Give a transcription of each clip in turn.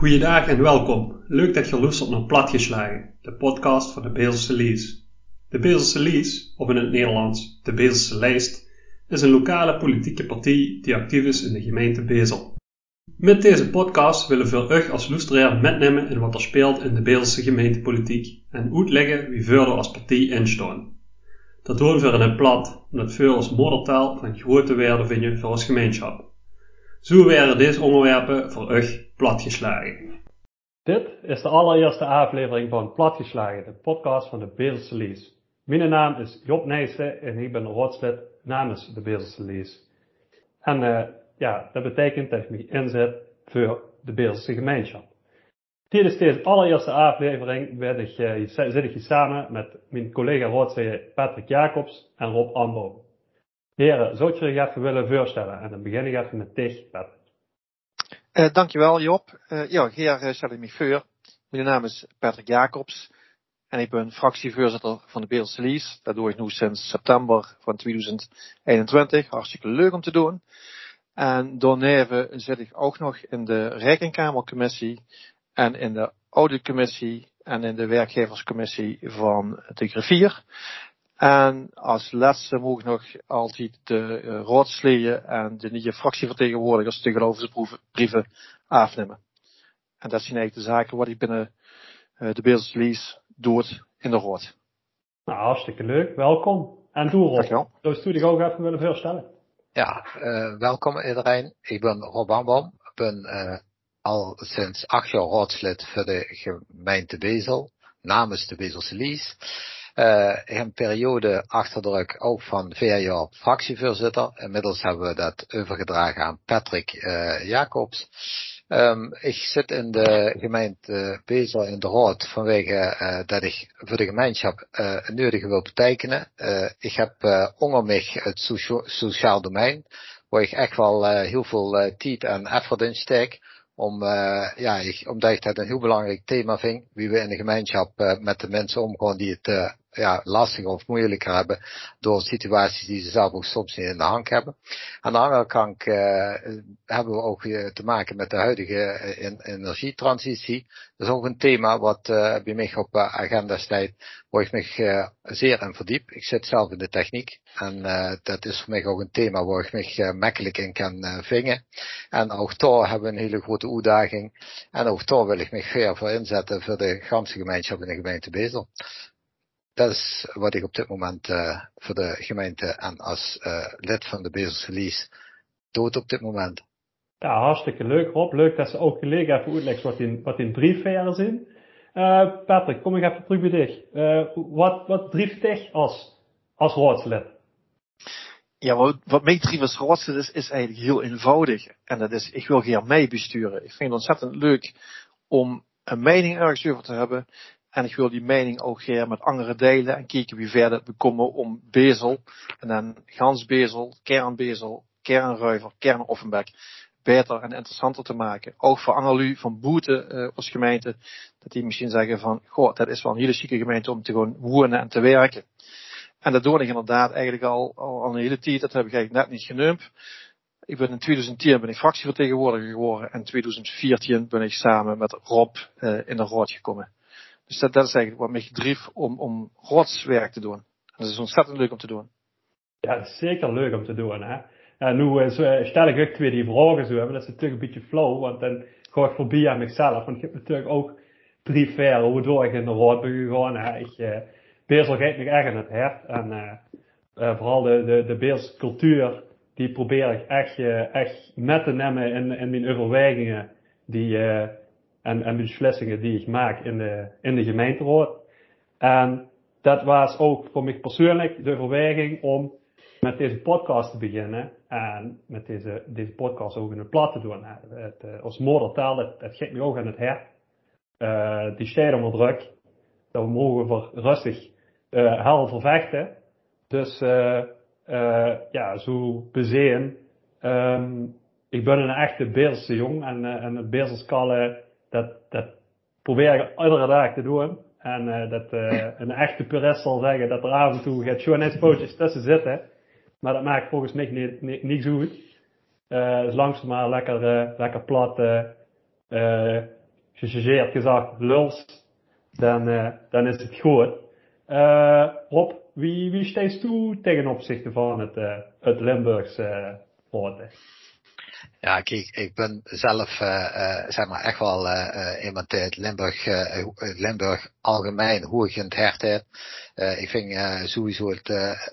Goeiedag en welkom. Leuk dat je luistert naar Platgeslagen, de podcast van de Bezelse Lies. De Bezelse Lies, of in het Nederlands de Bezelse Lijst, is een lokale politieke partij die actief is in de gemeente Bezel. Met deze podcast willen we u als luisteraar metnemen in wat er speelt in de Bezelse gemeentepolitiek en uitleggen wie verder als partij instaan. Dat doen we in het plat, omdat veel als moedertaal van grote waarde vinden voor ons gemeenschap. Zo werden deze onderwerpen voor u platgeslagen. Dit is de allereerste aflevering van Platgeslagen, de podcast van de Bezelse Lees. Mijn naam is Job Nijssen en ik ben raadslid namens de Bezelse Lees. En uh, ja, dat betekent dat ik me inzet voor de Bezelse gemeenschap. Tijdens deze allereerste aflevering ben ik, uh, zit ik hier samen met mijn collega raadsleden Patrick Jacobs en Rob Ambo. Heren, zou je je even willen voorstellen? En dan begin ik even met dich, Patrick. Uh, dankjewel Job. Uh, ja, ik me voor. Mijn naam is Patrick Jacobs en ik ben fractievoorzitter van de Beelse Lies. Dat doe ik nu sinds september van 2021. Hartstikke leuk om te doen. En daarneven zit ik ook nog in de Rekenkamercommissie en in de auditcommissie en in de werkgeverscommissie van de griffier. En als laatste moet ik nog altijd de uh, raadsleden en de nieuwe fractievertegenwoordigers tegenover de brieven afnemen. En dat zijn eigenlijk de zaken wat ik binnen uh, de Beeldslys doet in de raad. Nou, hartstikke leuk. Welkom. En doe Rob. Dankjewel. Zou je studie ook even willen voorstellen? Ja, uh, welkom iedereen. Ik ben Rob Ambom. Ik ben al sinds acht jaar raadslid voor de gemeente Bezel, namens de Bezelse Lies. Uh, een periode achter de rug ook van vier jaar fractievoorzitter. Inmiddels hebben we dat overgedragen aan Patrick uh, Jacobs. Um, ik zit in de gemeente Bezel in de raad vanwege uh, dat ik voor de gemeenschap uh, het wil betekenen. Uh, ik heb onder mij het socia sociaal domein, waar ik echt wel heel veel tijd en effort in steek. Om, ja, ik, omdat ik dat een heel belangrijk thema vind, wie we in de gemeenschap met de mensen omgaan die het ja, lastiger of moeilijker hebben door situaties die ze zelf ook soms niet in de hand hebben. Aan de andere kant uh, hebben we ook weer te maken met de huidige uh, energietransitie. Dat is ook een thema wat uh, bij mij op agenda staat, waar ik me zeer in verdiep. Ik zit zelf in de techniek en dat is voor mij ook een thema waar ik me makkelijk in kan vingen. En ook daar hebben we een hele grote uitdaging. En ook daar wil ik me veel voor inzetten voor de ganse gemeenschap in de gemeente Bezel dat is wat ik op dit moment uh, voor de gemeente en als uh, lid van de Bezelse doe op dit moment. Ja, hartstikke leuk Rob. Leuk dat ze ook gelegen even uitleggen wat in, wat in briefveren zijn. Uh, Patrick, kom ik even terug bij dich. wat, wat drijft dich als, als raadslid? Ja, wat, wat mij drijft als raadslid is, is eigenlijk heel eenvoudig. En dat is, ik wil geen mij besturen. Ik vind het ontzettend leuk om een mening ergens over te hebben. En ik wil die mening ook graag met anderen delen en kijken wie verder we komen om Bezel en dan Gansbezel, Kernbezel, Kernruiver, Kernoffenberg beter en interessanter te maken. Ook voor Annalu van Boete uh, als gemeente, dat die misschien zeggen van, goh, dat is wel een hele chique gemeente om te gewoon wonen en te werken. En dat doe ik inderdaad eigenlijk al, al, een hele tijd, dat heb ik eigenlijk net niet genoemd. Ik ben in 2010 ben ik fractievertegenwoordiger geworden en in 2014 ben ik samen met Rob uh, in de raad gekomen. Dus dat, dat is eigenlijk wat mij gedreef om, om rotswerk te doen. En dat is ontzettend leuk om te doen. Ja, zeker leuk om te doen. Hè? En nu uh, stel ik ook twee die vragen zo hebben. Dat is natuurlijk een beetje flauw, want dan ga ik voorbij aan mezelf. Want ik heb natuurlijk ook drie veren waardoor ik in de raad ben gegaan. Hè? Ik uh, bezig me echt in het hart. En uh, vooral de, de, de Beelse cultuur, die probeer ik echt, uh, echt met te nemen in, in mijn overwegingen. Die, en, en beslissingen die ik maak in de, in de gemeenteraad. En dat was ook voor mij persoonlijk de overweging om met deze podcast te beginnen. En met deze, deze podcast ook in het plat te doen. Het, uh, als moedertaal, dat, dat geeft me ook aan het hart. Uh, die staat onder druk. Dat we mogen voor rustig uh, vervechten. Dus uh, uh, ja, zo bezeen. Um, ik ben een echte Beelse jong en, en het Beelse skalle dat, dat probeer ik iedere dag te doen. En uh, dat uh, een echte purist zal zeggen dat er af en toe gaat schoonheidspootjes tussen zitten. Maar dat maakt volgens mij niet, niet, zo goed. Uh, dus langzaam maar lekker, lekker plat. Gechargeerd gezegd, luls, dan, dan is het goed. Rob, wie, wie steeds toe ten opzichte van het, het Limburgse uh, ja, kijk, ik ben zelf, uh, uh, zeg maar, echt wel uh, iemand die het Limburg, Limburg algemeen het hart heb. ik vind sowieso het,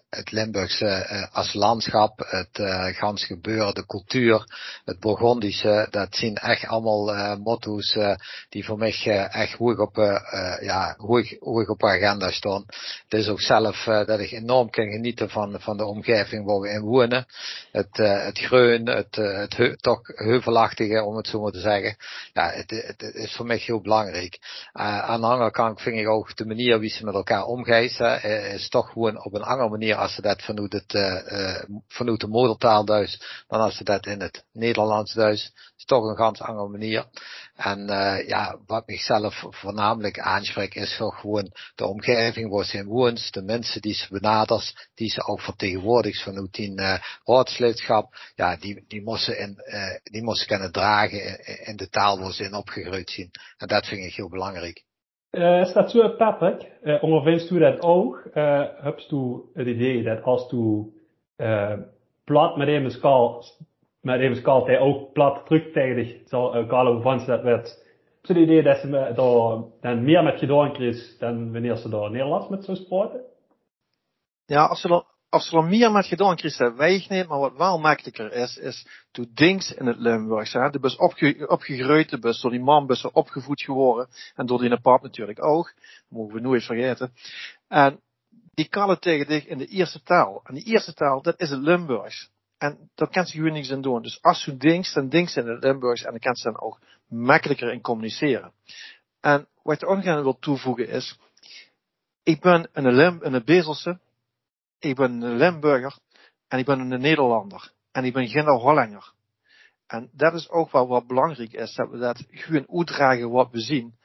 het Limburgse als landschap, het gans gebeuren, de cultuur, het Burgondische, dat zijn echt allemaal motto's die voor mij echt hoog op, ja, hoog, hoog op agenda staan. Het is ook zelf dat ik enorm kan genieten van, van de omgeving waar we in wonen. Het, het groen, het, het, toch heuvelachtige, om het zo maar te zeggen. Ja, het, het, is voor mij heel belangrijk. Uh, aan de andere kant vind ik ook de manier wie ze met elkaar omgaan, uh, is toch gewoon op een andere manier als ze dat vanuit, het, uh, vanuit de moedertaal duist, dan als ze dat in het Nederlands duist. is toch een ganz andere manier. En ja, wat zelf voornamelijk aanspreekt is toch gewoon de omgeving waar ze in woont, de mensen die ze benadert, die ze ook vertegenwoordigt vanuit die raadslidschap. Ja, die, die moesten in, uh, die moesten kunnen dragen in, in, de taal waar ze in opgegroeid zijn. En dat vind ik heel belangrijk. Uh, is dat zo, Patrick? Uh, ondervinst u dat ook? Uh, hebt u het idee dat als u plat met een skal met even skalt hij ook plat terugtijdig zal uh, Carlo van dat werd. Het idee dat ze daar dan meer met gedaan kreeg dan wanneer ze daar Nederlands met zou spreken? Ja, als ze als ze meer met gedaan weegt niet, maar wat wel makkelijker is, is toen Dings in het Limburgs, de bus opge, opgegroeid, de bus door die man bus opgevoed geworden, en door die pap natuurlijk ook, dat mogen we nooit vergeten. En die kallen tegen dich in de eerste taal. En die eerste taal, dat is het Limburgs. En daar kan ze gewoon niks aan doen. Dus als je denkt, dan ze in het Limburgs en dan kan ze dan ook makkelijker in communiceren. En wat ik er ook nog wil toevoegen is, ik ben een, Lim, een Bezelse, ik ben een Limburger en ik ben een Nederlander. En ik ben geen Hollander. En dat is ook wel wat belangrijk is, dat we dat gewoon uitdragen wat we zien.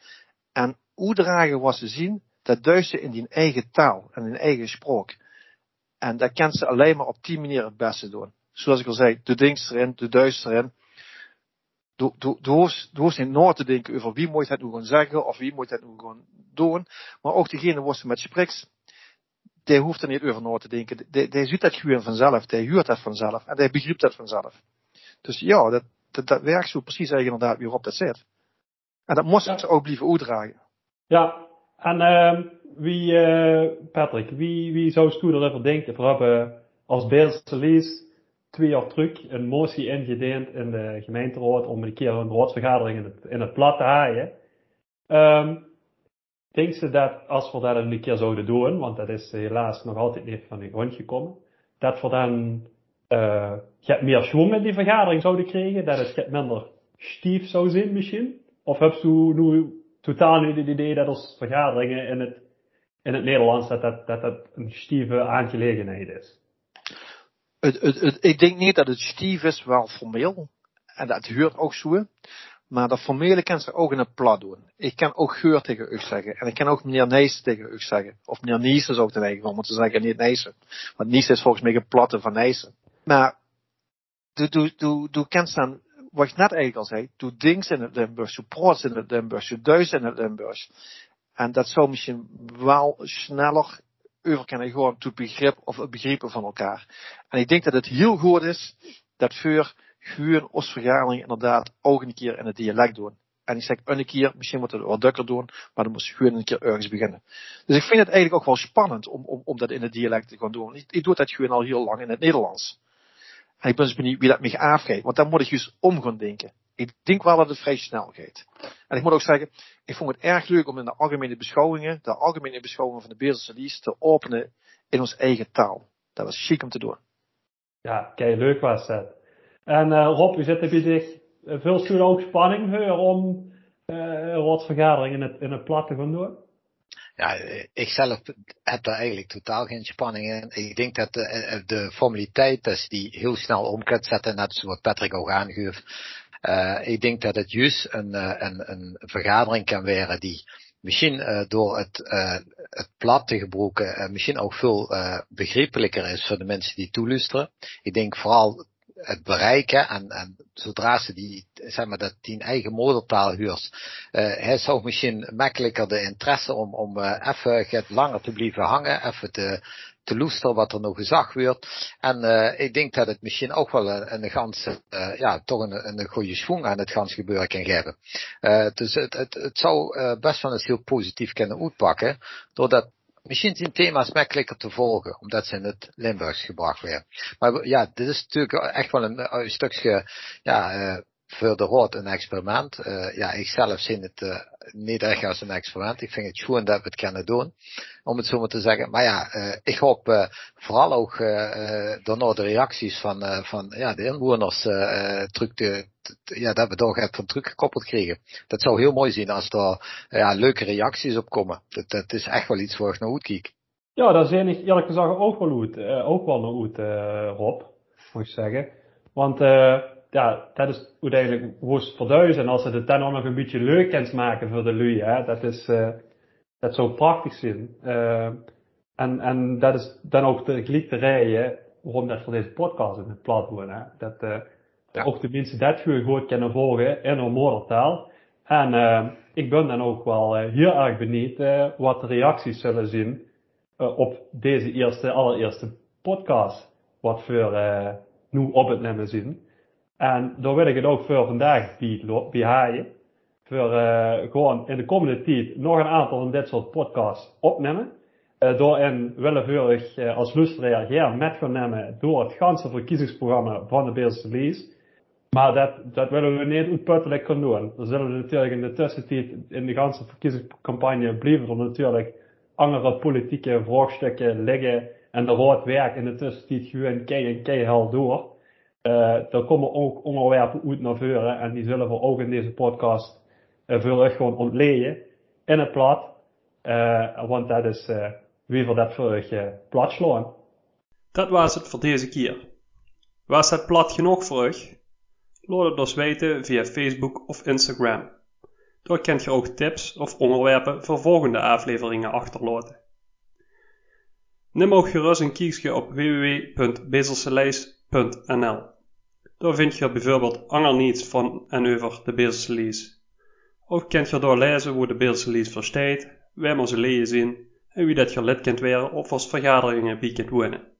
En uitdragen wat ze zien, dat duist in die eigen taal en in eigen sprook. En dat kan ze alleen maar op die manier het beste doen zoals ik al zei, de dings erin, de duister erin. Du, hoeft, niet na te denken over wie moet het nu gaan zeggen of wie moet het nu gaan doen. Maar ook degene waar ze met spreekt, die hoeft er niet over na te denken. Die, die ziet dat gewoon vanzelf, die huurt dat vanzelf en die begrijpt dat vanzelf. Dus ja, dat, dat, dat werkt zo precies eigenlijk inderdaad wie op dat zit. En dat moest ze ook blijven uitdragen. Ja, en uh, wie, uh, Patrick, wie, wie zou Stoeder even denken? We hebben als Beelse lees twee jaar terug een motie ingediend in de gemeenteraad om een keer een raadsvergadering in het, in het plat te haaien. Um, denk ze dat als we dat een keer zouden doen, want dat is helaas nog altijd niet van de grond gekomen, dat we dan uh, meer schwung in die vergadering zouden krijgen, dat het minder stief zou zijn misschien? Of heb je nu totaal het idee dat als vergaderingen in het, in het Nederlands dat dat, dat, dat een stieve aangelegenheid is? Het, het, ik denk niet dat het stief is, wel formeel. En dat huurt ook zo. Maar dat formele kan ze ook in het plat doen. Ik kan ook geur tegen u zeggen. En ik kan ook meneer Nijs tegen u zeggen. Of meneer Niesen zou ik dan eigenlijk wel moeten zeggen, niet Nijsen. Want Niesen is volgens mij een platte van Nijsen. Maar, du, du, du, du kent dan, wat ik net eigenlijk al zei, doe dings in het Limburgs, doe prots in het Limburgs, doe duis in het Limburgs. En dat zou misschien wel sneller over kunnen gewoon tot begrip of het van elkaar. En ik denk dat het heel goed is dat voor gewoon ons vergadering inderdaad ook een keer in het dialect doen. En ik zeg een keer, misschien moeten we het wat dukker doen, maar dan moet je gewoon een keer ergens beginnen. Dus ik vind het eigenlijk ook wel spannend om, om, om dat in het dialect te gaan doen. Ik, doe dat gewoon al heel lang in het Nederlands. En ik ben dus benieuwd wie dat me afgeeft, want dan moet ik dus om gaan denken. Ik denk wel dat het vrij snel gaat. En ik moet ook zeggen, ik vond het erg leuk om in de algemene beschouwingen, de algemene beschouwingen van de Beeldse te openen in ons eigen taal. Dat was chic om te doen. Ja, kijk, leuk was dat. En uh, Rob, u zit heb je zich veel u ook spanning om wat vergadering in het, in het plat te gaan doen? Ja, ik zelf heb daar eigenlijk totaal geen spanning in. Ik denk dat de, de formaliteit is die heel snel om kunt zetten, net zoals Patrick ook aangeeft. Ik denk dat het juist een, een, een vergadering kan worden die misschien door het, het plat te gebruiken misschien ook veel begrijpelijker is voor de mensen die toeluisteren. Ik denk vooral het bereiken en, en zodra ze die, zeg maar, dat die eigen moedertaal huurt, uh, hij zou misschien makkelijker de interesse om, om uh, even langer te blijven hangen, even te, te loesteren wat er nog gezag wordt. En uh, ik denk dat het misschien ook wel een, een ganse, uh, ja, toch een, een goede schoen aan het gans gebeuren kan geven. Uh, dus het, het, het zou best wel eens heel positief kunnen uitpakken, doordat misschien zijn thema's makkelijker te volgen, omdat ze in het Limburgs gebracht werden. Maar ja, dit is natuurlijk echt wel een, een stukje, ja, uh, voor de een experiment. Uh, ja, ik zelf zie het uh, niet echt als een experiment. Ik vind het goed dat we het kunnen doen, om het zo maar te zeggen. Maar ja, uh, ik hoop vooral ook daarna de reacties van, van ja, de inwoners terug te, ja, dat we toch echt van teruggekoppeld kregen. Dat zou heel mooi zijn als er ja, leuke reacties op komen. Dat, is echt wel iets waar ik naar uitkijk. Ja, dat is eerlijk gezegd ook wel uit, ook wel naar uit, Rob, moet ik zeggen. Want uh, ja, dat is uiteindelijk woest verduizen. En als ze het dan ook nog een beetje leuk kan maken voor de lui, hè, dat is, uh, dat zou prachtig zijn. Uh, en, en dat is dan ook de geliefde reden waarom dat voor deze podcast in het plat wordt. Hè. Dat uh, ja. ook de mensen dat goed kunnen volgen in hun moedertaal. En ik ben dan ook wel heel erg benieuwd wat de reacties zullen zijn uh, op deze eerste, allereerste podcast. Wat we uh, nu op het nemen zien. En daar wil ik het ook voor vandaag bijhaaien. Voor uh, gewoon in de komende tijd nog een aantal van dit soort podcasts opnemen. Uh, daarin willen we uh, als luisteraar hier met gaan nemen door het ganse verkiezingsprogramma van de Beelse Lees. Maar dat, dat willen we niet uitputtelijk gaan doen. Er zullen natuurlijk in de tussentijd, in de ganse verkiezingscampagne, blijven er natuurlijk andere politieke vraagstukken liggen. En de raad werkt in de tussentijd gewoon kei en door. Uh, er komen ook onderwerpen uit naar voren en die zullen we ook in deze podcast uh, voor echt gewoon ontleden in het plat. Uh, want dat is wie voor dat voor uh, plat. Dat was het voor deze keer. Was het plat genoeg voor u? Laat het ons weten via Facebook of Instagram. Daar kunt je ook tips of onderwerpen voor volgende afleveringen achterlaten. Neem ook gerust een kijkje op www.bezelseleis.nl. Daar vind je bijvoorbeeld ander niets van en over de Beelse Lies. Ook kunt je daar lezen hoe de Beelse Lies verstaat, waar we ze lezen en wie dat je lid kunt worden of als vergaderingen bij kunt wonen.